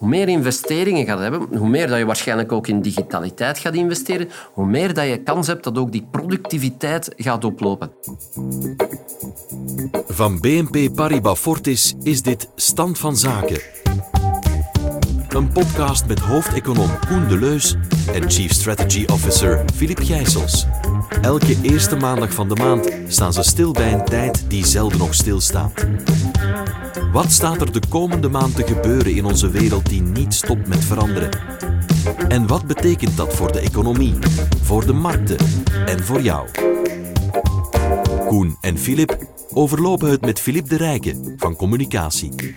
Hoe meer investeringen gaat hebben, hoe meer dat je waarschijnlijk ook in digitaliteit gaat investeren, hoe meer dat je kans hebt dat ook die productiviteit gaat oplopen. Van BNP Paribas Fortis is dit Stand van Zaken. Een podcast met hoofdeconoom Koen Deleus en Chief Strategy Officer Filip Gijsels. Elke eerste maandag van de maand staan ze stil bij een tijd die zelden nog stilstaat. Wat staat er de komende maand te gebeuren in onze wereld die niet stopt met veranderen? En wat betekent dat voor de economie, voor de markten en voor jou? Koen en Filip overlopen het met Filip de Rijke van Communicatie.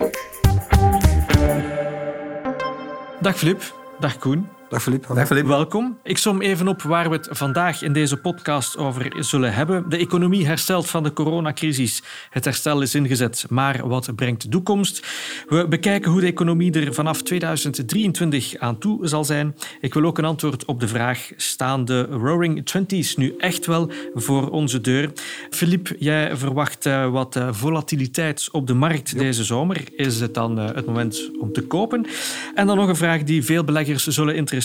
Dag Filip, dag Koen. Dag Filip. Dag Filip. Welkom. Ik som even op waar we het vandaag in deze podcast over zullen hebben. De economie herstelt van de coronacrisis. Het herstel is ingezet, maar wat brengt de toekomst? We bekijken hoe de economie er vanaf 2023 aan toe zal zijn. Ik wil ook een antwoord op de vraag: staan de Roaring Twenties nu echt wel voor onze deur? Filip, jij verwacht eh, wat eh, volatiliteit op de markt deze zomer. Is het dan eh, het moment om te kopen? En dan nog een vraag die veel beleggers zullen interesseren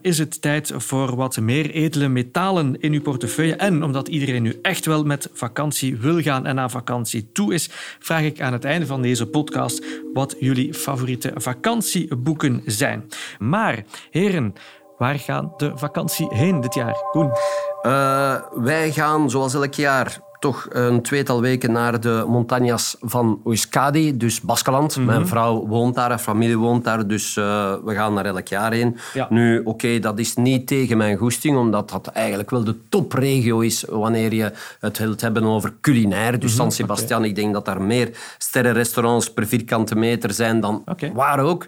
is het tijd voor wat meer edele metalen in uw portefeuille? En omdat iedereen nu echt wel met vakantie wil gaan en naar vakantie toe is, vraag ik aan het einde van deze podcast wat jullie favoriete vakantieboeken zijn. Maar, heren, waar gaan de vakantie heen dit jaar? Koen? Uh, wij gaan, zoals elk jaar, toch een tweetal weken naar de montañas van Oiskadi, dus Baskeland. Mm -hmm. Mijn vrouw woont daar, haar familie woont daar, dus uh, we gaan daar elk jaar heen. Ja. Nu, oké, okay, dat is niet tegen mijn goesting, omdat dat eigenlijk wel de topregio is wanneer je het wilt hebben over culinair. Dus mm -hmm. San Sebastian, okay. ik denk dat daar meer sterrenrestaurants per vierkante meter zijn dan okay. waar ook.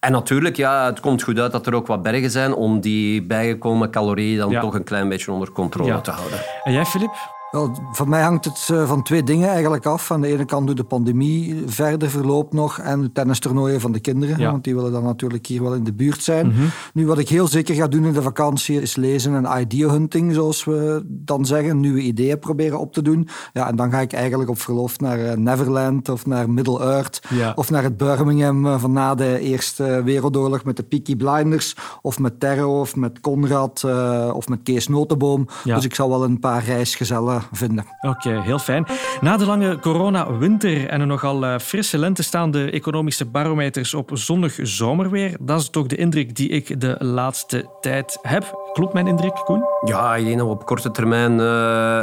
En natuurlijk, ja, het komt goed uit dat er ook wat bergen zijn om die bijgekomen calorieën dan ja. toch een klein beetje onder controle ja. te houden. En jij, Filip? Wel, voor mij hangt het van twee dingen eigenlijk af. Aan de ene kant hoe de pandemie verder verloopt nog en de tennistoernooien van de kinderen. Ja. Want die willen dan natuurlijk hier wel in de buurt zijn. Mm -hmm. Nu, wat ik heel zeker ga doen in de vakantie is lezen en idea hunting, zoals we dan zeggen. Nieuwe ideeën proberen op te doen. Ja, en dan ga ik eigenlijk op verlof naar Neverland of naar Middle-earth. Ja. Of naar het Birmingham van na de Eerste Wereldoorlog met de Peaky Blinders. Of met Terro of met Conrad of met Kees Notenboom. Ja. Dus ik zal wel een paar reisgezellen vinden. Oké, okay, heel fijn. Na de lange corona-winter en een nogal uh, frisse lente staan de economische barometers op zonnig zomerweer. Dat is toch de indruk die ik de laatste tijd heb. Klopt mijn indruk, Koen? Ja, ik denk dat we op korte termijn uh,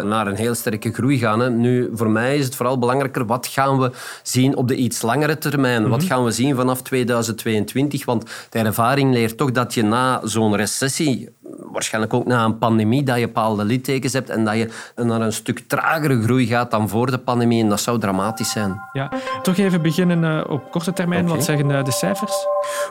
naar een heel sterke groei gaan. Hè. Nu, voor mij is het vooral belangrijker, wat gaan we zien op de iets langere termijn? Mm -hmm. Wat gaan we zien vanaf 2022? Want de ervaring leert toch dat je na zo'n recessie waarschijnlijk ook na een pandemie, dat je bepaalde littekens hebt en dat je naar een stuk tragere groei gaat dan voor de pandemie. En dat zou dramatisch zijn. Ja, toch even beginnen uh, op korte termijn. Okay. Wat zeggen uh, de cijfers?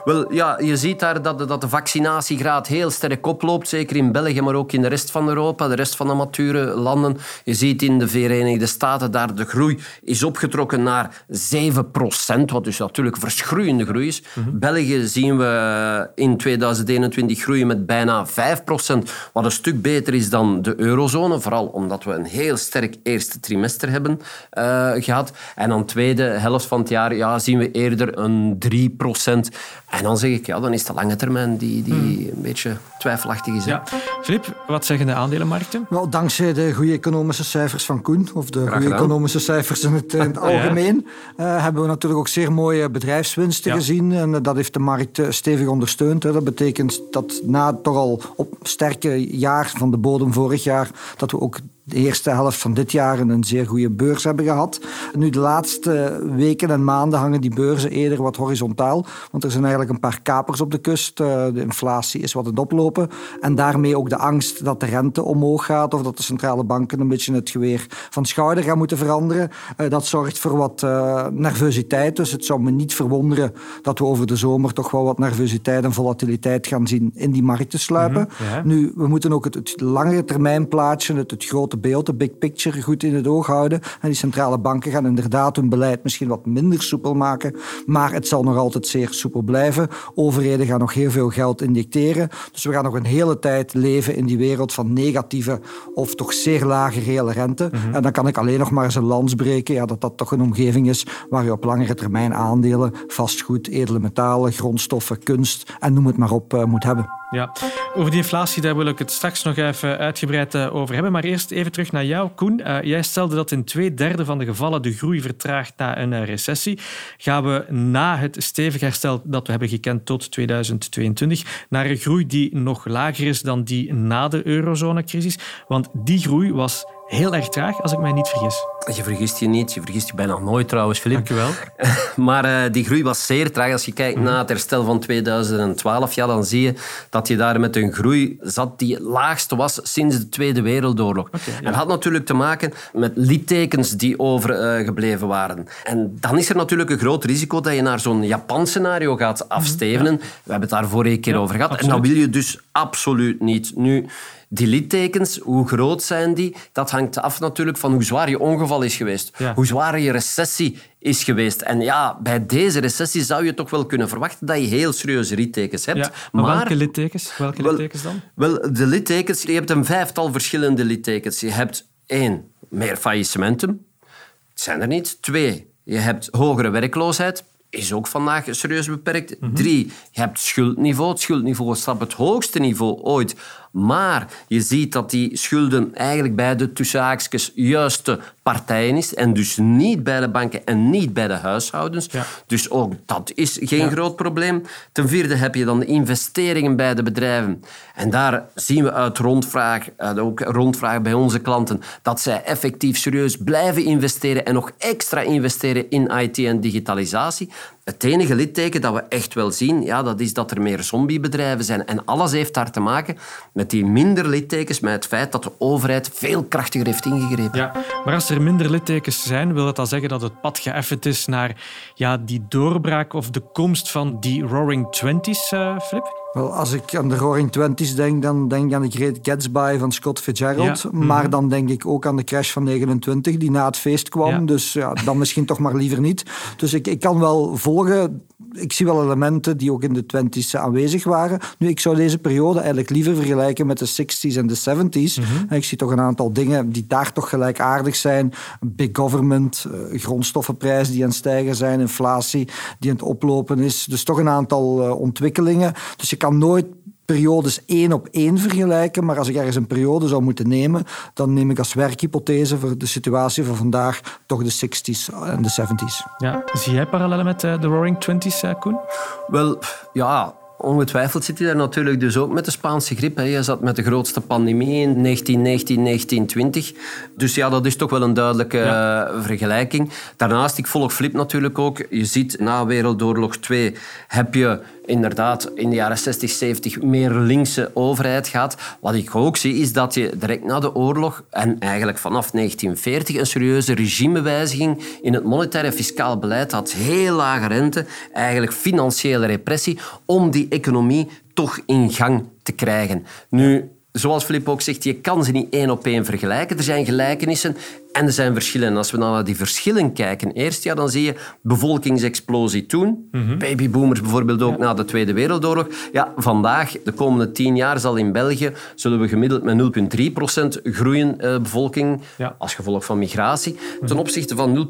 Wel, ja, je ziet daar dat de, dat de vaccinatiegraad heel sterk oploopt. Zeker in België, maar ook in de rest van Europa, de rest van de mature landen. Je ziet in de Verenigde Staten daar de groei is opgetrokken naar 7 procent, wat dus natuurlijk verschroeiende groei is. Mm -hmm. België zien we in 2021 groeien met bijna 5 procent, wat een stuk beter is dan de eurozone. Vooral omdat we een heel sterk eerste trimester hebben uh, gehad. En dan tweede helft van het jaar ja, zien we eerder een 3 procent. En dan zeg ik, ja, dan is de lange termijn die, die hmm. een beetje twijfelachtig is. Ja. Filip, wat zeggen de aandelenmarkten? Wel, dankzij de goede economische cijfers van Koen, of de goede economische cijfers in het, in het algemeen, ja. uh, hebben we natuurlijk ook zeer mooie bedrijfswinsten ja. gezien. En uh, dat heeft de markt stevig ondersteund. Hè. Dat betekent dat na toch al op sterke jaar van de bodem vorig jaar, dat we ook de eerste helft van dit jaar een zeer goede beurs hebben gehad. Nu, de laatste weken en maanden hangen die beurzen eerder wat horizontaal. Want er zijn eigenlijk een paar kapers op de kust. De inflatie is wat aan het oplopen. En daarmee ook de angst dat de rente omhoog gaat. Of dat de centrale banken een beetje het geweer van schouder gaan moeten veranderen. Dat zorgt voor wat nervositeit. Dus het zou me niet verwonderen dat we over de zomer toch wel wat nervositeit en volatiliteit gaan zien in die markten sluipen. Ja. Nu, we moeten ook het, het langere termijn plaatje, het, het grote beeld, de big picture, goed in het oog houden. En die centrale banken gaan inderdaad hun beleid misschien wat minder soepel maken, maar het zal nog altijd zeer soepel blijven. Overheden gaan nog heel veel geld injecteren. Dus we gaan nog een hele tijd leven in die wereld van negatieve of toch zeer lage reële rente. Mhm. En dan kan ik alleen nog maar eens een lans breken ja, dat dat toch een omgeving is waar je op langere termijn aandelen, vastgoed, edele metalen, grondstoffen, kunst en noem het maar op uh, moet hebben. Ja, over die inflatie daar wil ik het straks nog even uitgebreid eh, over hebben. Maar eerst even terug naar jou, Koen. Uh, jij stelde dat in twee derde van de gevallen de groei vertraagt na een uh, recessie. Gaan we na het stevig herstel dat we hebben gekend tot 2022 naar een groei die nog lager is dan die na de eurozonecrisis? Want die groei was heel erg traag, als ik mij niet vergis. Je vergist je niet. Je vergist je bijna nooit trouwens, Filip. Dank je wel. maar uh, die groei was zeer traag. Als je kijkt naar het herstel van 2012, ja, dan zie je dat je daar met een groei zat die het laagste was sinds de Tweede Wereldoorlog. Okay, ja. En dat had natuurlijk te maken met littekens die overgebleven uh, waren. En dan is er natuurlijk een groot risico dat je naar zo'n Japan-scenario gaat afstevenen. Mm -hmm, ja. We hebben het daar vorige keer over gehad. Absoluut. En dat wil je dus absoluut niet. Nu... Die littekens, hoe groot zijn die? Dat hangt af natuurlijk van hoe zwaar je ongeval is geweest. Ja. Hoe zwaar je recessie is geweest. En ja, bij deze recessie zou je toch wel kunnen verwachten dat je heel serieuze littekens hebt. Ja, maar, maar, welke littekens? Welke wel, littekens dan? Wel, de littekens, je hebt een vijftal verschillende littekens. Je hebt één, meer faillissementen. Het zijn er niet. Twee, je hebt hogere werkloosheid is ook vandaag serieus beperkt. Mm -hmm. Drie, je hebt schuldniveau. Het schuldniveau op het hoogste niveau ooit. Maar je ziet dat die schulden eigenlijk bij de tussenhaakjes juiste partijen is. En dus niet bij de banken en niet bij de huishoudens. Ja. Dus ook dat is geen ja. groot probleem. Ten vierde heb je dan de investeringen bij de bedrijven. En daar zien we uit rondvraag, uit ook rondvraag bij onze klanten, dat zij effectief serieus blijven investeren en nog extra investeren in IT en digitalisatie. Het enige litteken dat we echt wel zien, ja, dat is dat er meer zombiebedrijven zijn. En alles heeft daar te maken met die minder littekens, met het feit dat de overheid veel krachtiger heeft ingegrepen. Ja, maar als er minder littekens zijn, wil dat dan zeggen dat het pad geëffend is naar ja, die doorbraak of de komst van die Roaring Twenties, uh, Flip? Wel, als ik aan de Roaring Twenties denk, dan denk ik aan de Great Gatsby van Scott Fitzgerald. Ja. Maar mm-hmm. dan denk ik ook aan de crash van 29, die na het feest kwam. Ja. Dus ja, dan misschien toch maar liever niet. Dus ik, ik kan wel volgen. Ik zie wel elementen die ook in de twenties aanwezig waren. Nu, ik zou deze periode eigenlijk liever vergelijken met de 60s en de 70s. Mm-hmm. Ik zie toch een aantal dingen die daar toch gelijkaardig zijn. Big government, uh, grondstoffenprijzen die aan het stijgen zijn, inflatie die aan het oplopen is. Dus toch een aantal uh, ontwikkelingen. Dus je kan nooit periodes één op één vergelijken, maar als ik ergens een periode zou moeten nemen, dan neem ik als werkhypothese voor de situatie van vandaag toch de 60s en de 70s. Ja, zie jij parallellen met de Roaring Twenties, Koen? Wel, ja, Ongetwijfeld zit hij daar natuurlijk dus ook met de Spaanse griep. Je zat met de grootste pandemie in 1919, 1920. Dus ja, dat is toch wel een duidelijke ja. vergelijking. Daarnaast, ik volg Flip natuurlijk ook. Je ziet na Wereldoorlog 2 heb je inderdaad in de jaren 60, 70 meer linkse overheid gaat. Wat ik ook zie, is dat je direct na de oorlog en eigenlijk vanaf 1940 een serieuze regimewijziging in het monetaire fiscaal beleid had. Heel lage rente, eigenlijk financiële repressie, om die economie toch in gang te krijgen. Nu, zoals Filip ook zegt, je kan ze niet één op één vergelijken. Er zijn gelijkenissen en er zijn verschillen. En als we dan naar die verschillen kijken, eerst ja, dan zie je bevolkingsexplosie toen. Mm-hmm. Babyboomers bijvoorbeeld ook ja. na de Tweede Wereldoorlog. Ja, vandaag, de komende tien jaar, zal in België zullen we gemiddeld met 0,3% groeien uh, bevolking ja. als gevolg van migratie. Mm-hmm. Ten opzichte van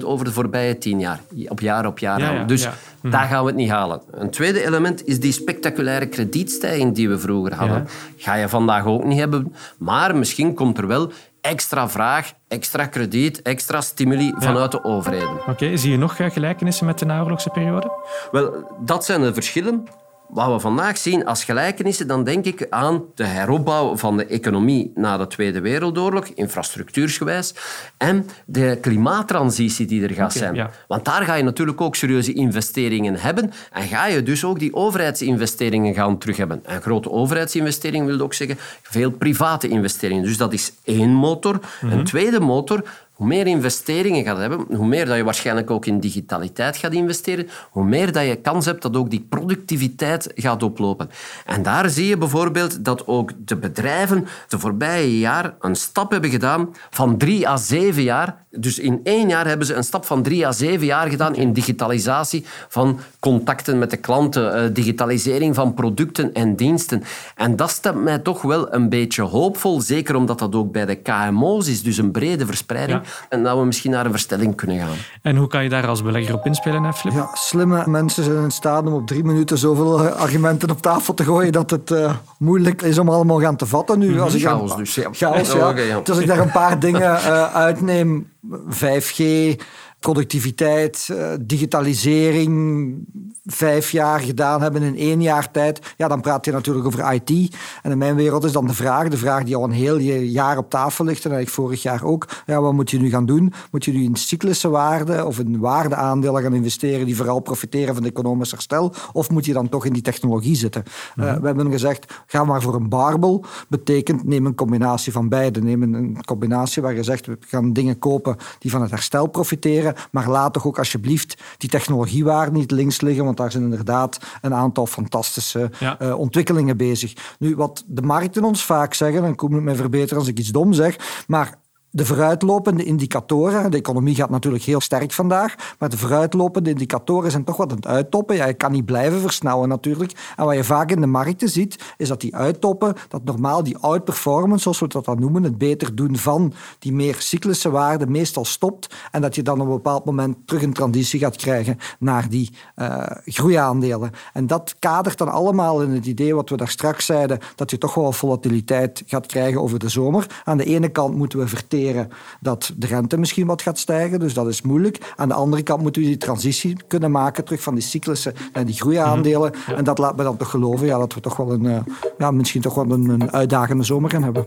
0,5% over de voorbije tien jaar. Op jaar op jaar. Ja, dus mm-hmm. daar gaan we het niet halen. Een tweede element is die spectaculaire kredietstijging die we vroeger hadden. Ga je vandaag ook niet hebben. Maar misschien komt er wel extra vraag, extra krediet, extra stimuli ja. vanuit de overheden. Oké, okay, zie je nog gelijkenissen met de naoorlogse periode? Wel, dat zijn de verschillen. Wat we vandaag zien als gelijkenissen, dan denk ik aan de heropbouw van de economie na de Tweede Wereldoorlog, infrastructuursgewijs, en de klimaattransitie die er gaat okay, zijn. Ja. Want daar ga je natuurlijk ook serieuze investeringen hebben en ga je dus ook die overheidsinvesteringen gaan terug hebben. En grote overheidsinvesteringen wil ook zeggen veel private investeringen. Dus dat is één motor. Mm -hmm. Een tweede motor hoe meer investeringen gaat hebben, hoe meer dat je waarschijnlijk ook in digitaliteit gaat investeren, hoe meer dat je kans hebt dat ook die productiviteit gaat oplopen. En daar zie je bijvoorbeeld dat ook de bedrijven de voorbije jaar een stap hebben gedaan van drie à zeven jaar. Dus in één jaar hebben ze een stap van drie à zeven jaar gedaan in digitalisatie van contacten met de klanten, eh, digitalisering van producten en diensten. En dat stemt mij toch wel een beetje hoopvol, zeker omdat dat ook bij de KMO's is, dus een brede verspreiding, en dat we misschien naar een verstelling kunnen gaan. En hoe kan je daar als belegger op inspelen, Flip? Ja, slimme mensen zijn in staat om op drie minuten zoveel eh, argumenten op tafel te gooien dat het uh, moeilijk is om allemaal gaan te vatten nu. Als ik chaos dus, ja. Chaos, ja. Dus als ik daar een paar dingen uh, uitneem, 5G, productiviteit, digitalisering, vijf jaar gedaan hebben in één jaar tijd, ja, dan praat je natuurlijk over IT. En in mijn wereld is dan de vraag, de vraag die al een heel jaar op tafel ligt, en eigenlijk vorig jaar ook, ja, wat moet je nu gaan doen? Moet je nu in cyclische waarden of in waardeaandelen gaan investeren die vooral profiteren van het economisch herstel? Of moet je dan toch in die technologie zitten? Eh, mhm. we hebben gezegd, ga maar voor een barbel. Betekent, neem een combinatie van beide. Neem een combinatie waar je zegt, we gaan dingen kopen die van het herstel profiteren, maar laat toch ook alsjeblieft die technologiewaarden niet links liggen, daar zijn inderdaad een aantal fantastische eh, ontwikkelingen bezig. Nu, wat de markten ons vaak zeggen, en kom me verbeteren als ik iets dom zeg, maar de vooruitlopende indicatoren, de economie gaat natuurlijk heel sterk vandaag, maar de vooruitlopende indicatoren zijn toch wat aan het uittoppen. Ja, je kan niet blijven versnellen natuurlijk. En wat je vaak in de markten ziet, is dat die uittoppen, dat normaal die outperformance, zoals we dat dan noemen, het beter doen van die meer cyclische waarden, meestal stopt. En dat je dan op een bepaald moment terug een transitie gaat krijgen naar die uh, groeiaandelen. En dat kadert dan allemaal in het idee wat we daar straks zeiden, dat je toch wel volatiliteit gaat krijgen over de zomer. Aan de ene kant moeten we verteren dat de rente misschien wat gaat stijgen. Dus dat is moeilijk. Aan de andere kant moeten we die transitie kunnen maken terug van die cyclussen naar die groeiaandelen. Mhm. En dat laat me dan toch geloven ja, dat we toch wel een, eh, ja, misschien toch wel een, een uitdagende zomer gaan hebben.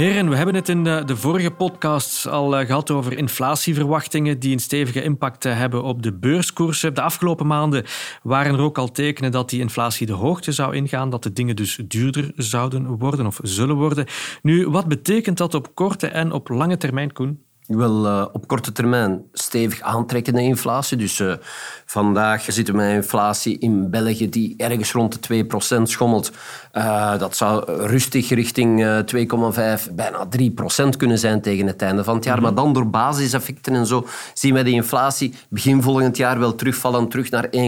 Heren, we hebben het in de, de vorige podcasts al uh, gehad over inflatieverwachtingen die een stevige impact uh, hebben op de beurskoersen. De afgelopen maanden waren er ook al tekenen dat die inflatie de hoogte zou ingaan, dat de dingen dus duurder zouden worden of zullen worden. Nu, wat betekent dat op korte en op lange termijn, Koen? Wel, uh, op korte termijn stevig aantrekkende inflatie. Dus uh, vandaag zitten we met inflatie in België die ergens rond de 2% schommelt. Uh, dat zou rustig richting 2,5, bijna 3% kunnen zijn tegen het einde van het jaar. Maar dan door basiseffecten en zo zien we die inflatie begin volgend jaar wel terugvallen terug naar 1,7, 1,8,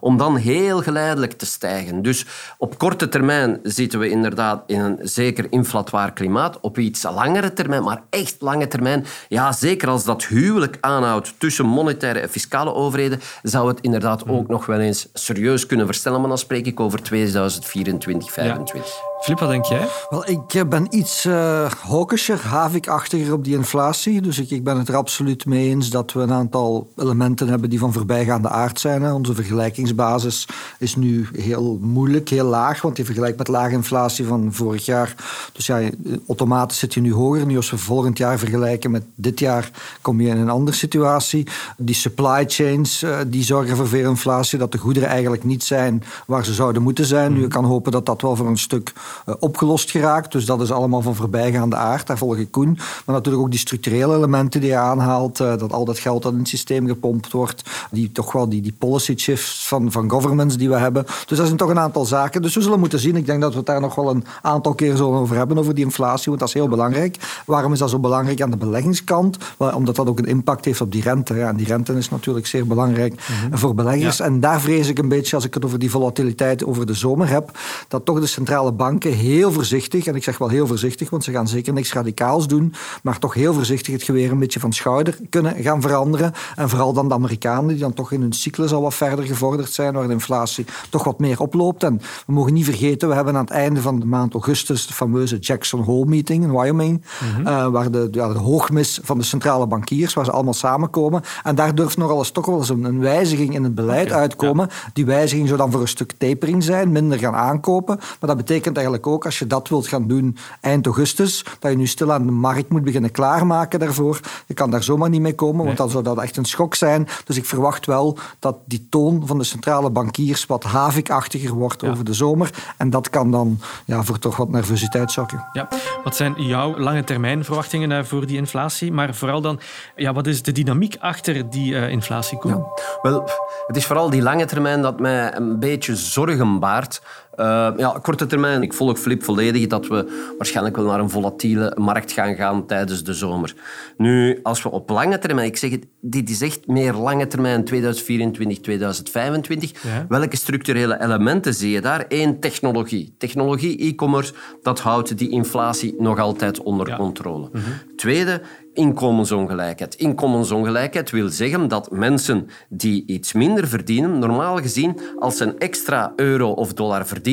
om dan heel geleidelijk te stijgen. Dus op korte termijn zitten we inderdaad in een zeker inflatoir klimaat. Op iets langere termijn, maar echt echt lange termijn, ja, zeker als dat huwelijk aanhoudt tussen monetaire en fiscale overheden, zou het inderdaad hmm. ook nog wel eens serieus kunnen verstellen. Maar dan spreek ik over 2024, 2025. Flip, wat denk jij? Wel, ik ben iets uh, hawkischer, havikachtiger op die inflatie. Dus ik, ik ben het er absoluut mee eens dat we een aantal elementen hebben die van voorbijgaande aard zijn. Hè. Onze vergelijkingsbasis is nu heel moeilijk, heel laag, want je vergelijkt met lage inflatie van vorig jaar. Dus ja, automatisch zit je nu hoger. Nu als we volgend jaar vergelijken met dit jaar, kom je in een andere situatie. Die supply chains, uh, die zorgen voor veel inflatie, dat de goederen eigenlijk niet zijn waar ze zouden moeten zijn. Nu, je kan hopen dat dat wel voor een stuk eh, opgelost geraakt. Dus dat is allemaal van voorbijgaande aard. Daar volg ik Koen. Maar natuurlijk ook die structurele elementen die je aanhaalt. Eh, dat al dat geld dat in het systeem gepompt wordt. Die toch wel die, die policy shifts van, van governments die we hebben. Dus dat zijn toch een aantal zaken. Dus we zullen moeten zien. Ik denk dat we het daar nog wel een aantal keer zullen over hebben. Over die inflatie. Want dat is heel belangrijk. Waarom is dat zo belangrijk aan de beleggingskant? Wel, omdat dat ook een impact heeft op die rente. Ja, en die rente is natuurlijk zeer belangrijk mhm. voor beleggers. En daar vrees ik een beetje, als ik het over die volatiliteit over de zomer heb, dat toch de centrale bank heel voorzichtig, en ik zeg wel heel voorzichtig, want ze gaan zeker niks radicaals doen, maar toch heel voorzichtig het geweer een beetje van schouder kunnen gaan veranderen. En vooral dan de Amerikanen, die dan toch in hun cyclus al wat verder gevorderd zijn, waar de inflatie toch wat meer oploopt. En we mogen niet vergeten, we hebben aan het einde van de maand augustus de fameuze Jackson Hole meeting in Wyoming, mhm. uh, waar de, ja, de hoogmis van de centrale bankiers, waar ze allemaal samenkomen. En daar durft nogal eens toch wel eens een, een wijziging in het beleid uitkomen. Die wijziging zou dan voor een stuk tapering zijn, minder gaan aankopen. Maar dat betekent eigenlijk ook, als je dat wilt gaan doen eind augustus, dat je nu stil aan de markt moet beginnen klaarmaken daarvoor. Je kan daar zomaar niet mee komen, want dan zou dat echt een schok zijn. Dus ik verwacht wel dat die toon van de centrale bankiers wat havikachtiger wordt over de zomer. En dat kan dan ja, voor toch wat nervositeit zorgen. Ja. Wat zijn jouw lange termijn verwachtingen eh, voor die inflatie? Maar vooral dan, ja, wat is de dynamiek achter die uh, inflatie? Ja. Wel, het is vooral die lange termijn dat mij een beetje zorgen baart. Uh, ja, korte termijn. Ik volg Flip volledig dat we waarschijnlijk wel naar een volatiele markt gaan gaan tijdens de zomer. Nu, als we op lange termijn, ik zeg het, dit is echt meer lange termijn 2024, 2025. Welke structurele elementen zie je daar? Eén, technologie. Technologie, e-commerce, dat houdt die inflatie nog altijd onder controle. Mhm. Tweede, inkomensongelijkheid. Inkomensongelijkheid wil zeggen dat mensen die iets minder verdienen, normaal gezien, als ze een extra euro of dollar verdienen,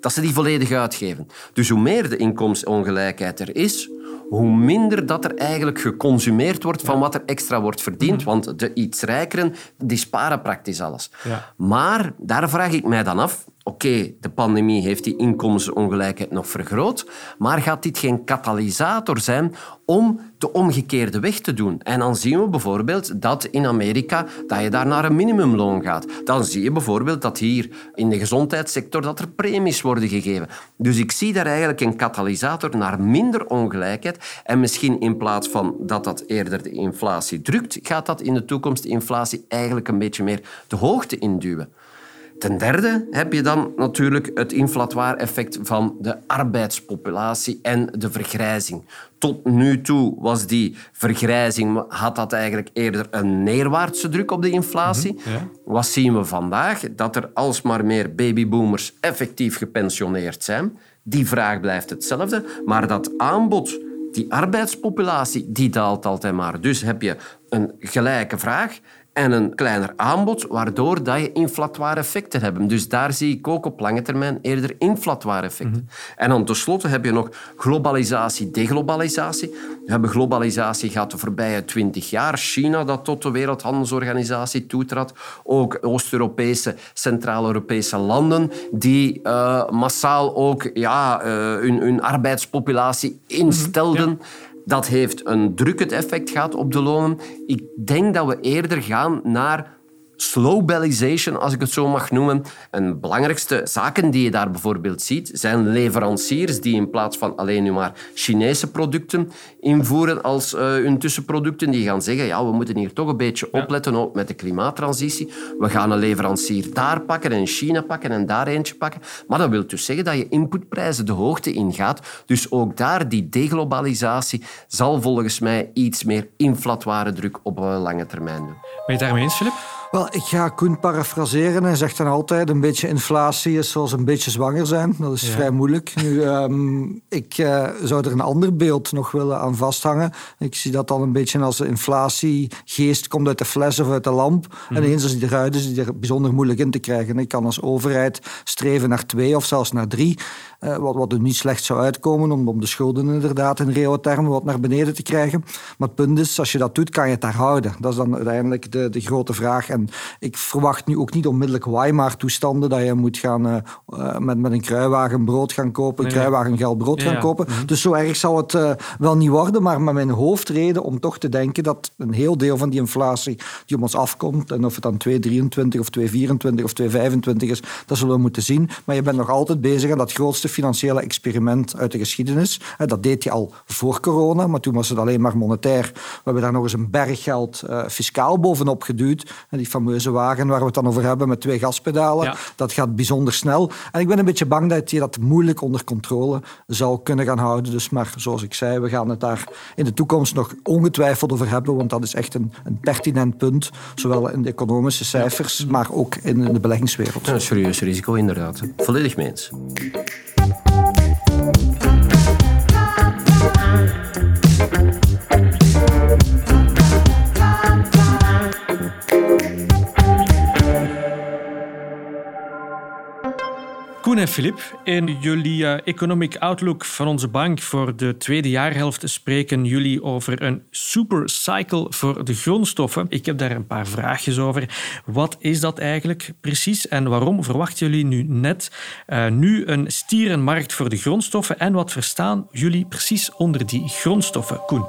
dat ze die volledig uitgeven. Dus hoe meer de inkomensongelijkheid er is, hoe minder dat er eigenlijk geconsumeerd wordt van wat er extra wordt verdiend. Mhm. Want de iets rijkeren, die sparen praktisch alles. Ja. Maar daar vraag ik mij dan af, Oké, de pandemie heeft die inkomensongelijkheid nog vergroot, maar gaat dit geen katalysator zijn om de omgekeerde weg te doen? En dan zien we bijvoorbeeld dat in Amerika dat je daar naar een minimumloon gaat. Dan zie je bijvoorbeeld dat hier in de gezondheidssector dat er premies worden gegeven. Dus ik zie daar eigenlijk een katalysator naar minder ongelijkheid. En misschien in plaats van dat dat eerder de inflatie drukt, gaat dat in de toekomst de inflatie eigenlijk een beetje meer de hoogte induwen. Ten derde heb je dan natuurlijk het inflatoire effect van de arbeidspopulatie en de vergrijzing. Tot nu toe was die vergrijzing, had dat eigenlijk eerder een neerwaartse druk op de inflatie. Mhm, Wat zien we vandaag? Dat er alsmaar meer babyboomers effectief gepensioneerd zijn. Die vraag blijft hetzelfde, maar dat aanbod die arbeidspopulatie die daalt altijd maar. Dus heb je een gelijke vraag en een kleiner aanbod, waardoor dat je inflatoire effecten hebt. Dus daar zie ik ook op lange termijn eerder inflatoire effecten. Mhm. En dan tenslotte heb je nog globalisatie, deglobalisatie. We hebben globalisatie gehad de voorbije twintig jaar. China dat tot de Wereldhandelsorganisatie toetrad. Ook Oost-Europese, Centraal-Europese landen die uh, massaal ook ja, uh, hun, hun, arbeidspopulatie instelden. Mhm. Dat heeft een drukkend effect gehad op de lonen. Ik denk dat we eerder gaan naar slowbellization, als ik het zo mag noemen. En belangrijkste zaken die je daar bijvoorbeeld ziet, zijn leveranciers die in plaats van alleen nu maar Chinese producten invoeren als uh, hun tussenproducten, die gaan zeggen, ja, we moeten hier toch een beetje opletten, ook met de klimaattransitie. We gaan een leverancier daar pakken en China pakken en daar eentje pakken. Maar dat wil dus zeggen dat je inputprijzen de hoogte ingaat. Dus ook daar, die deglobalisatie, zal volgens mij iets meer inflatoire druk op lange termijn doen. Ben je het daarmee eens, Filip? Wel, ik ga Koen parafraseren. Hij zegt dan altijd, een beetje inflatie is zoals een beetje zwanger zijn. Dat is vrij moeilijk. Nu, um, ik uh, zou er een ander beeld nog willen aan vasthangen. Ik zie dat dan een beetje als de inflatiegeest komt uit de fles of uit de lamp. En mhm. eens als die eruit is, is die er bijzonder moeilijk in te krijgen. Ik kan als overheid streven naar twee of zelfs naar drie. Uh, wat, wat er niet slecht zou uitkomen om, om de schulden inderdaad in reële termen wat naar beneden te krijgen. Maar het punt is, als je dat doet, kan je het daar houden. Dat is dan uiteindelijk de, de grote vraag. En ik verwacht nu ook niet onmiddellijk Weimar-toestanden dat je moet gaan uh, met, met een kruiwagen brood gaan kopen, een kruiwagen geld brood gaan kopen. Mhm. Dus zo erg zal het uh, wel niet worden, maar met mijn hoofdreden om toch te denken dat een heel deel van die inflatie die op ons afkomt, en of het dan 2,23 of 2,24 of 2,25 is, dat zullen we moeten zien. Maar je bent nog altijd bezig aan dat grootste financiële experiment uit de geschiedenis. Dat deed je al voor corona, maar toen was het alleen maar monetair. We hebben daar nog eens een berg geld uh, fiscaal bovenop geduwd. Die fameuze wagen waar we het dan over hebben met twee gaspedalen. Dat gaat bijzonder snel. En ik ben een beetje bang dat je dat moeilijk onder controle zou kunnen gaan houden. Dus maar zoals ik zei, we gaan het daar in de toekomst nog ongetwijfeld over hebben, want dat is echt een, een pertinent punt, zowel in de economische cijfers, maar ook in, de beleggingswereld. een serieus risico, inderdaad. Volledig mee eens. Koen en Filip, in jullie eh, Economic Outlook van onze bank voor de tweede jaarhelft spreken jullie over een supercycle voor de grondstoffen. Ik heb daar een paar vraagjes over. Wat is dat eigenlijk precies en waarom verwachten jullie nu net uh, nu een stierenmarkt voor de grondstoffen en wat verstaan jullie precies onder die grondstoffen? Koen.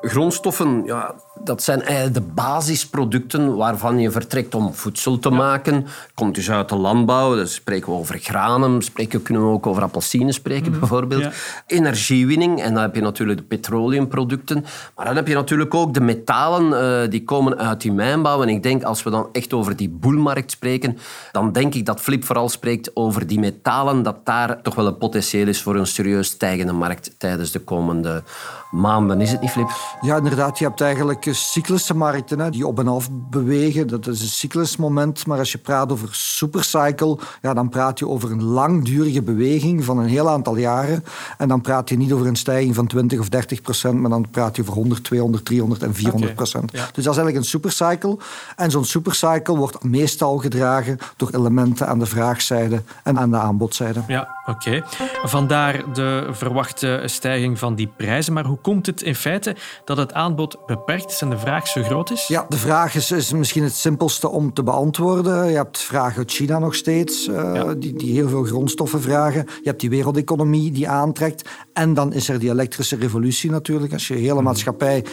Grondstoffen, ja, dat zijn eigenlijk de basisproducten waarvan je vertrekt om voedsel te maken. Komt dus uit de landbouw, dus spreken we over granen, spreken, kunnen we ook over appelsines spreken mhm. bijvoorbeeld. Energiewinning, en dan heb je natuurlijk de petroleumproducten. Maar dan heb je natuurlijk ook de metalen, uh, die komen uit die mijnbouw. En ik denk, als we dan echt over die boelmarkt spreken, dan denk ik dat Flip vooral spreekt over die metalen, dat daar toch wel een potentieel is voor een serieus stijgende markt tijdens de komende maanden. Is het niet, Flip? Ja, inderdaad. Je hebt eigenlijk cyclische markten hè, die op en af bewegen. Dat is een cyclisch moment. Maar als je praat over supercycle, ja, dan praat je over een langdurige beweging van een heel aantal jaren. En dan praat je niet over een stijging van 20 of 30 procent, maar dan praat je over 100, 200, 300 en 400 procent. Dus dat is eigenlijk een supercycle. En zo'n supercycle wordt meestal gedragen door elementen aan de vraagzijde en aan de aanbodzijde. Ja, oké. Vandaar de verwachte stijging van die prijzen. Maar hoe komt het in feite dat het aanbod beperkt en de vraag zo groot is? Ja, de vraag is, is misschien het simpelste om te beantwoorden. Je hebt vragen uit China nog steeds, uh, die, die heel veel grondstoffen vragen. Je hebt die wereldeconomie die aantrekt. En dan is er die elektrische revolutie natuurlijk. Als je hele mhm. maatschappij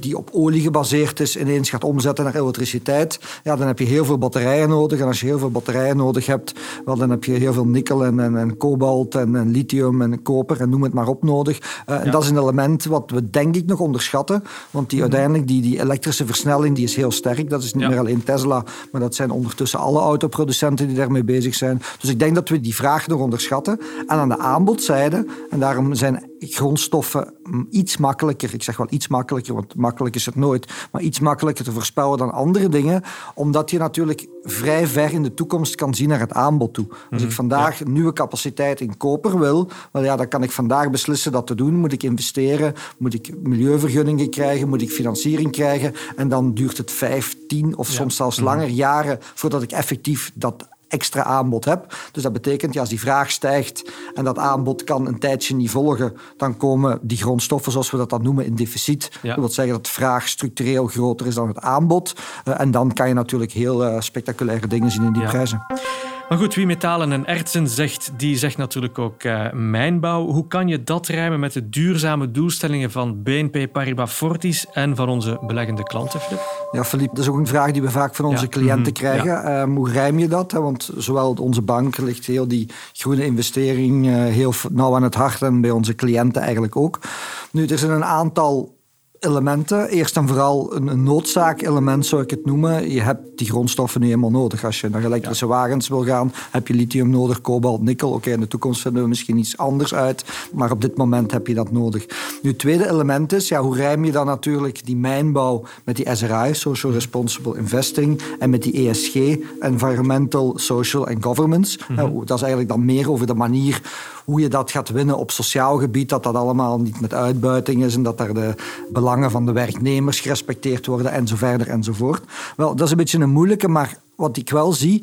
die op olie gebaseerd is ineens gaat omzetten naar elektriciteit, ja, dan heb je heel veel batterijen nodig. En als je heel veel batterijen nodig hebt, wel, dan heb je heel veel nikkel en, en, en kobalt en, en, lithium en koper en noem het maar op nodig. Uh, En dat is een element wat we denk ik nog onderschatten. Want die. Uiteindelijk, die, die elektrische versnelling die is heel sterk. Dat is niet meer alleen Tesla, maar dat zijn ondertussen alle autoproducenten die daarmee bezig zijn. Dus ik denk dat we die vraag nog onderschatten. En aan de aanbodzijde, en daarom zijn grondstoffen iets makkelijker, ik zeg wel iets makkelijker, want makkelijk is het nooit, maar iets makkelijker te voorspellen dan andere dingen, omdat je natuurlijk vrij ver in de toekomst kan zien naar het aanbod toe. Als ik mhm. vandaag nieuwe capaciteit in koper wil, wel ja, dan kan ik vandaag beslissen dat te doen. Moet ik investeren? Moet ik milieuvergunningen krijgen? Moet ik financiering krijgen? En dan duurt het vijf, tien of soms zelfs mhm. langer jaren voordat ik effectief dat extra aanbod heb. Dus dat betekent, ja, als die vraag stijgt en dat aanbod kan een tijdje niet volgen, dan komen die grondstoffen, zoals we dat dan noemen, in deficit. Dat wil zeggen dat de vraag structureel groter is dan het aanbod. Uh, en dan kan je natuurlijk heel uh, spectaculaire dingen zien in die prijzen. Maar goed, wie metalen en ertsen zegt, die zegt natuurlijk ook uh, mijnbouw. Hoe kan je dat rijmen met de duurzame doelstellingen van BNP Paribas Fortis en van onze beleggende klanten, Filip? Ja, Philippe, dat is ook een vraag die we vaak van onze cliënten mhm. krijgen. Ja. Um, hoe rijm je dat? Want zowel onze bank ligt heel die groene investering uh, heel nauw aan het hart en bij onze cliënten eigenlijk ook. Nu, er zijn een aantal elementen. Eerst en vooral een, een noodzaakelement zou ik het noemen. Je hebt die grondstoffen nu helemaal nodig. Als je naar elektrische wagens wil gaan, heb je lithium nodig, kobalt, nikkel. Oké, in de toekomst vinden we misschien iets anders uit, maar op dit moment heb je dat nodig. Nu, het tweede element is, ja, hoe rijm je dan natuurlijk die mijnbouw met die SRI, Social Responsible Investing, en met die ESG, Environmental, Social and Governance. Mhm. nou, dat is eigenlijk dan meer over de manier hoe je dat gaat winnen op sociaal gebied, dat dat allemaal niet met uitbuiting is en dat daar de belangen van de werknemers gerespecteerd worden en zo verder enzovoort. Wel, dat is een beetje een moeilijke, maar wat ik wel zie,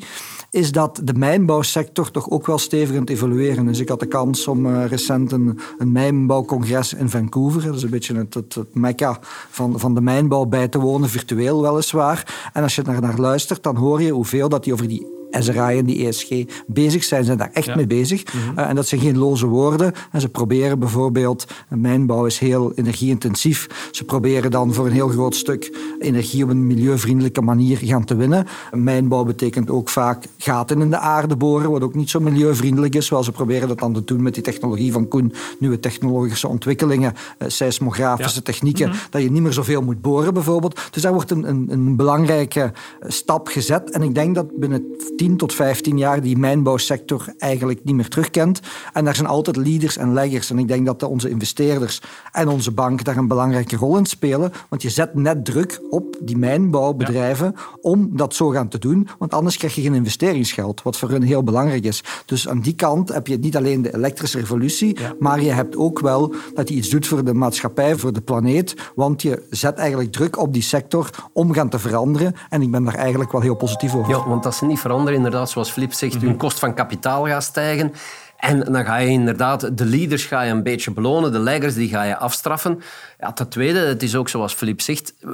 is dat de mijnbouwsector toch ook wel stevig aan het evolueren is. Ik had de kans om uh, recent een, een, mijnbouwcongres in Vancouver, dat is een beetje het, het, het mekka van, van de mijnbouw, bij te wonen, virtueel weliswaar. En als je daar naar luistert, dan hoor je hoeveel dat die over die SRI en die ESG bezig zijn, zijn daar echt mee bezig. Mhm. Eh, en dat zijn geen loze woorden. En ze proberen bijvoorbeeld, mijnbouw is heel energieintensief, ze proberen dan voor een heel groot stuk energie op een milieuvriendelijke manier gaan te winnen. Mijnbouw betekent ook vaak gaten in de aarde boren, wat ook niet zo milieuvriendelijk is. Wel, ze proberen dat dan te doen met die technologie van Koen, nieuwe technologische ontwikkelingen, eh, seismografische technieken, mhm. dat je niet meer zoveel moet boren bijvoorbeeld. Dus daar wordt een, een, een belangrijke stap gezet. En ik denk dat binnen 10 tot 15 jaar die mijnbouwsector eigenlijk niet meer terugkent. En daar zijn altijd leaders en leggers. En ik denk dat onze investeerders en onze bank daar een belangrijke rol in spelen. Want je zet net druk op die mijnbouwbedrijven om dat zo gaan te doen. Want anders krijg je geen investeringsgeld, wat voor hun heel belangrijk is. Dus aan die kant heb je niet alleen de elektrische revolutie, maar je hebt ook wel dat je iets doet voor de maatschappij, voor de planeet. Want je zet eigenlijk druk op die sector om gaan te veranderen. En ik ben daar eigenlijk wel heel positief over. Ja, want dat ze niet veranderen er inderdaad, zoals Flip zegt, hun kost van kapitaal gaat stijgen. En dan ga je inderdaad de leaders ga je een beetje belonen, de leggers die ga je afstraffen. Ja, ten tweede, het is ook zoals Filip zegt, eh,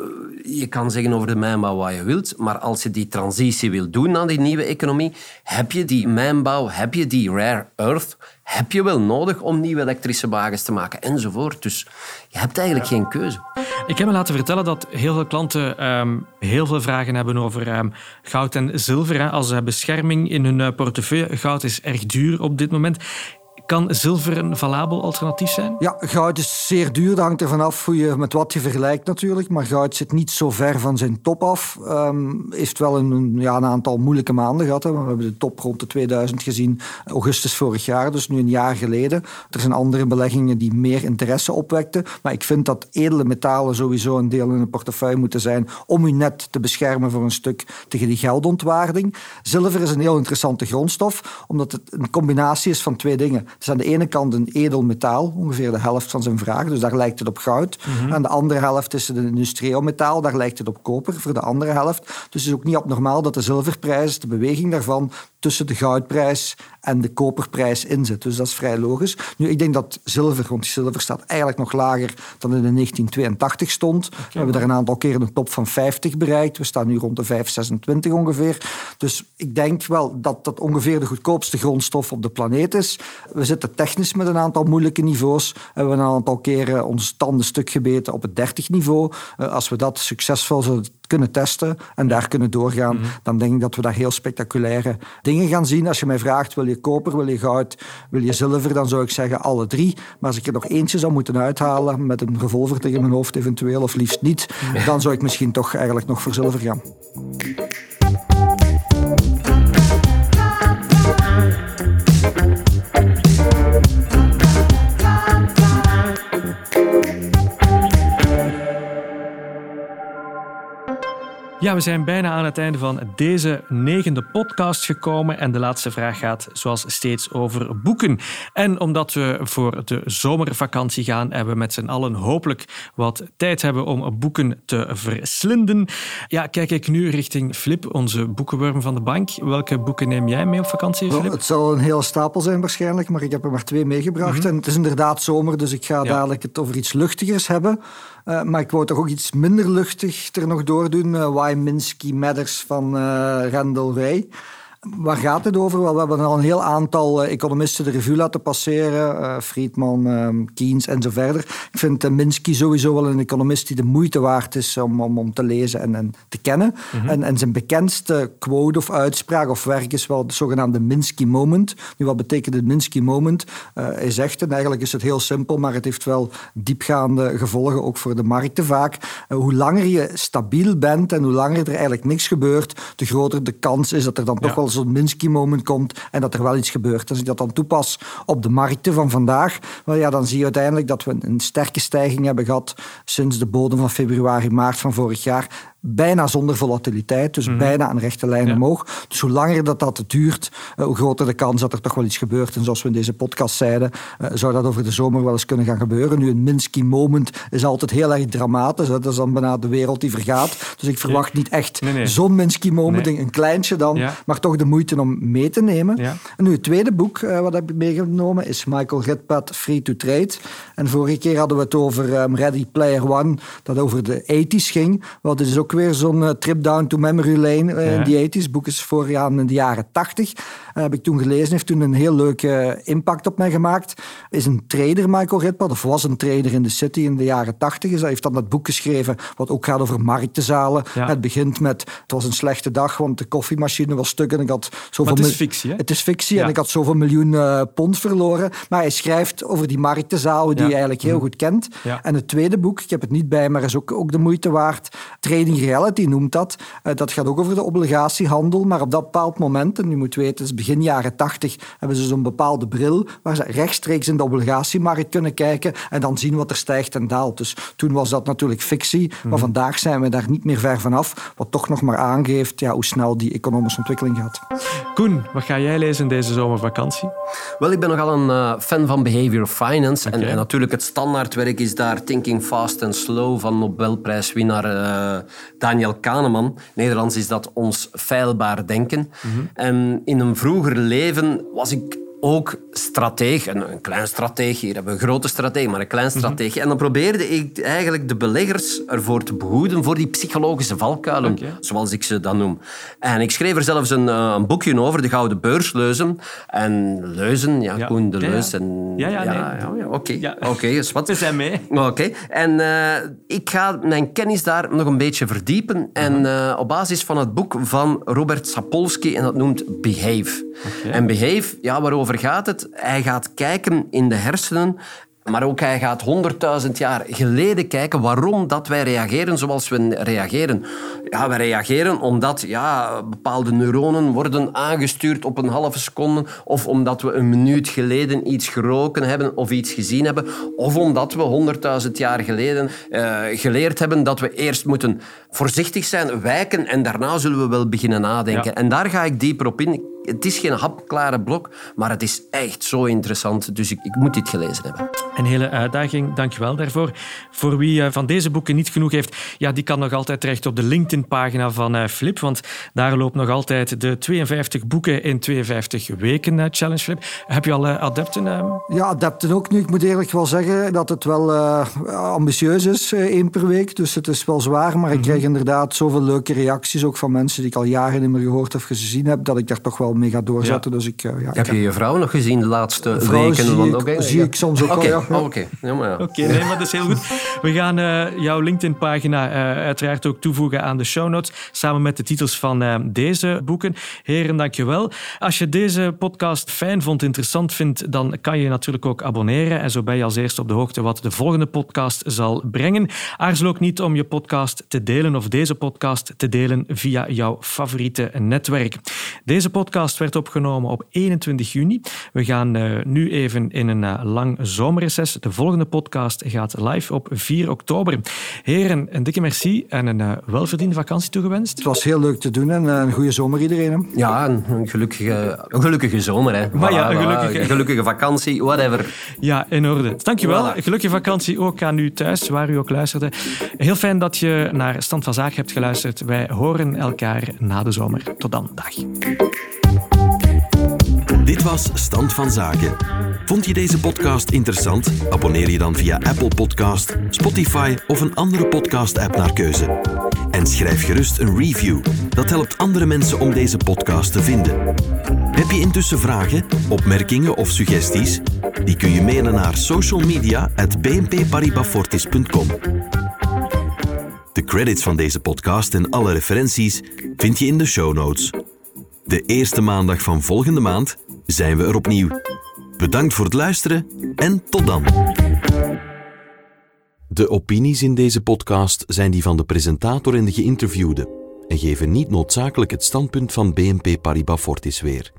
je kan zeggen over de mijnbouw wat je wilt, maar als je die transitie wil doen naar die nieuwe economie, heb je die mijnbouw, heb je die rare earth, heb je wel nodig om nieuwe elektrische wagens te maken enzovoort. Dus je hebt eigenlijk geen keuze. Ik heb me laten vertellen dat heel veel klanten um, heel veel vragen hebben over um, goud en zilver. Als ze bescherming in hun eh, portefeuille. Goud is erg duur op dit moment. Kan zilver een valabel alternatief zijn? Ja, goud is zeer duur. Dat hangt ervan af hoe je, met wat je vergelijkt natuurlijk. Maar goud zit niet zo ver van zijn top af. Um, heeft wel een, ja, een aantal moeilijke maanden gehad. Hè. We hebben de top rond de 2000 gezien augustus vorig jaar. Dus nu een jaar geleden. Er zijn andere beleggingen die meer interesse opwekten. Maar ik vind dat edele metalen sowieso een deel in een portefeuille moeten zijn. Om u net te beschermen voor een stuk tegen die geldontwaarding. Zilver is een heel interessante grondstof. Omdat het een combinatie is van twee dingen. Het is aan de ene kant een edel metaal, ongeveer de helft van zijn vraag, dus daar lijkt het op goud. Mm Aan de andere helft is het een industrieel metaal, daar lijkt het op koper voor de andere helft. Dus het is ook niet abnormaal dat de zilverprijs, de beweging daarvan, tussen de goudprijs en de koperprijs inzet. Dus dat is vrij logisch. Nu, ik denk dat zilver, want zilver staat eigenlijk nog lager dan in de 1982 stond. We hebben daar een aantal keren een top van 50 bereikt. We staan nu rond de 526 ongeveer. Dus ik denk wel dat dat ongeveer de goedkoopste grondstof op de planeet is. We zitten technisch met een aantal moeilijke niveaus. We hebben een aantal keren ons tanden stuk gebeten op het 30 niveau. Eh, als we dat succesvol zullen kunnen testen en daar kunnen doorgaan, mhm. dan denk ik dat we daar heel spectaculaire dingen gaan zien. Als je mij vraagt, wil je koper, wil je goud, wil je zilver, dan zou ik zeggen alle drie. Maar als ik er nog eentje zou moeten uithalen, met een revolver tegen mijn hoofd eventueel, of liefst niet, dan zou ik misschien toch eigenlijk nog voor zilver gaan. Ja, we zijn bijna aan het einde van deze negende podcast gekomen. En de laatste vraag gaat zoals steeds over boeken. En omdat we voor de zomervakantie gaan en we met z'n allen hopelijk wat tijd hebben om boeken te verslinden, ja, kijk ik nu richting Flip, onze boekenworm van de bank. Welke boeken neem jij mee op vakantie, Flip? het zal een hele stapel zijn waarschijnlijk, maar ik heb er maar twee meegebracht. Mhm. En het is inderdaad zomer, dus ik ga dadelijk het over iets luchtigers hebben. Uh, maar ik wou toch ook iets minder luchtig er nog doordoen. Uh, Why Minsky Matters van uh, Randall Ray. Waar gaat het over? Wel, we hebben al een heel aantal uh, economisten de revue laten passeren. Uh, Friedman, uh, Keynes en zo verder. Ik vind uh, Minsky sowieso wel een economist die de moeite waard is om, om, om te lezen en, en te kennen. Mhm. en, en zijn bekendste quote of uitspraak of werk is wel de zogenaamde Minsky Moment. Nu, wat betekent het Minsky Moment? hij zegt, en eigenlijk is het heel simpel, maar het heeft wel diepgaande gevolgen, ook voor de markten vaak. hoe langer je stabiel bent en hoe langer er eigenlijk niks gebeurt, de groter de kans is dat er dan toch wel zo'n Minsky-moment komt en dat er wel iets gebeurt. Als ik dat dan toepas op de markten van vandaag, wel ja, dan zie je uiteindelijk dat we een sterke stijging hebben gehad sinds de bodem van februari, maart van vorig jaar bijna zonder volatiliteit, dus mhm. bijna een rechte lijn omhoog. Dus hoe langer dat, dat duurt, eh, hoe groter de kans dat er toch wel iets gebeurt. En zoals we in deze podcast zeiden, eh, zou dat over de zomer wel eens kunnen gaan gebeuren. Nu, een Minsky moment is altijd heel erg dramatisch. Dat is dan bijna de wereld die vergaat. Dus ik verwacht niet echt zo'n Minsky moment, een kleintje dan, maar toch de moeite om mee te nemen. En nu, het tweede boek uh, wat heb ik meegenomen is Michael Ritpad, Free to Trade. En vorige keer hadden we het over um, Ready Player One, dat over de ethisch ging. Wel, dit is ook weer zo'n eh, trip down to memory lane uh, in die 80s. boek is voorgaan in de jaren 80. Uh, heb ik toen gelezen, heeft toen een heel leuke impact op mij gemaakt. Is een trader, Michael Ritpad, of was een trader in de city in de jaren 80. Hij heeft dan dat boek geschreven wat ook gaat over marktenzalen. Het begint met, het was een slechte dag, want de koffiemachine was stuk en ik had zoveel... het is fictie, hè? Het is fictie en ik had zoveel miljoen uh, pond verloren. Maar hij schrijft over die marktenzaal die hij eigenlijk heel mhm. goed kent. En het tweede boek, ik heb het niet bij, maar is ook, ook de moeite waard. Trading Reality noemt dat. Uh, dat gaat ook over de obligatiehandel, maar op dat bepaald moment, en u moet weten, het is begin jaren 80 hebben ze zo'n bepaalde bril waar ze rechtstreeks in de obligatiemarkt kunnen kijken en dan zien wat er stijgt en daalt. Dus toen was dat natuurlijk fictie, maar mhm. vandaag zijn we daar niet meer ver vanaf, wat toch nog maar aangeeft ja, hoe snel die economische ontwikkeling gaat. Koen, wat ga jij lezen deze zomervakantie? Wel, ik ben nogal een uh, fan van behavioral finance en, en, natuurlijk het standaardwerk is daar Thinking Fast and Slow van Nobelprijswinnaar uh, Daniel Kahneman. Nederlands is dat ons feilbaar denken. Mhm. En in een vroeger leven was ik ook strateeg, een, een klein strateeg, hier hebben we een grote strateeg, maar een klein mhm. strateeg. En dan probeerde ik eigenlijk de beleggers ervoor te behoeden voor die psychologische valkuilen, zoals ik ze dan noem. En ik schreef er zelfs een, eh, een boekje over, de Gouden Beursleuzen. En leuzen, ja, Koen de Leus. Ja, ja, ja, oké. Oké, wat. We zijn mee. Oké. En uh, ik ga mijn kennis daar nog een beetje verdiepen. En uh, op basis van het boek van Robert Sapolsky, en dat noemt Behave. En Behave, ja, waarover gaat het? Hij gaat kijken in de hersenen maar ook hij gaat honderdduizend jaar geleden kijken waarom dat wij reageren zoals we reageren. Ja, wij reageren omdat ja, bepaalde neuronen worden aangestuurd op een halve seconde of omdat we een minuut geleden iets geroken hebben of iets gezien hebben of omdat we honderdduizend jaar geleden uh, geleerd hebben dat we eerst moeten voorzichtig zijn, wijken en daarna zullen we wel beginnen nadenken. En daar ga ik dieper op in. Het is geen hapklare blok, maar het is echt zo interessant. Dus ik, ik moet dit gelezen hebben. Een hele uitdaging, dankjewel daarvoor. Voor wie eh, van deze boeken niet genoeg heeft, ja, die kan nog altijd terecht op de LinkedIn-pagina van uh, Flip, want daar loopt nog altijd de 52 boeken in 52 weken uh, Challenge Flip. Heb je al adepten? Ja, adepten ook nu. Ik moet eerlijk wel zeggen dat het wel ambitieus is, één per week. Dus het is wel zwaar, maar ik mhm. krijg inderdaad zoveel leuke reacties, ook van mensen die ik al jaren niet meer gehoord of gezien heb, dat ik daar toch wel mee ga doorzetten. Dus ik, ja, heb je je vrouw nog gezien de laatste weken? Zie, want, ik, zie ik soms ook okay. Oh, oké. Ja. Oké, nee, maar dat is heel goed. We gaan uh, jouw LinkedIn-pagina uh, uiteraard ook toevoegen aan de show notes, samen met de titels van uh, deze boeken. Heren, dankjewel. Als je deze podcast fijn vond, interessant vindt, dan kan je natuurlijk ook abonneren. En zo ben je als eerste op de hoogte wat de volgende podcast zal brengen. Aarzel ook niet om je podcast te delen of deze podcast te delen via jouw favoriete netwerk. Deze podcast werd opgenomen op 21 juni. We gaan nu even in een lang zomerreces. De volgende podcast gaat live op 4 oktober. Heren, een dikke merci en een uh, welverdiende vakantie toegewenst. Het was heel leuk te doen en uh, een goede zomer iedereen. Ja, een, gelukkige, een gelukkige zomer. Hè. Maar ja, een gelukkige... gelukkige vakantie, whatever. Ja, in orde. Dankjewel. Voilà. Gelukkige vakantie ook aan u thuis, waar u ook luisterde. Heel fijn dat je naar Stand van Zaken hebt geluisterd. Wij horen elkaar na de zomer. Tot dan. Dag. Dit was Stand van Zaken. Vond je deze podcast interessant? Abonneer je dan via Apple Podcast, Spotify of een andere podcast-app naar keuze. En schrijf gerust een review. Dat helpt andere mensen om deze podcast te vinden. Heb je intussen vragen, opmerkingen of suggesties? Die kun je mailen naar socialmedia.bnpparibafortis.com. De credits van deze podcast en alle referenties vind je in de show notes. De eerste maandag van volgende maand zijn we er opnieuw. Bedankt voor het luisteren en tot dan. De opinies in deze podcast zijn die van de presentator en de geïnterviewde en geven niet noodzakelijk het standpunt van BNP Paribas Fortis weer.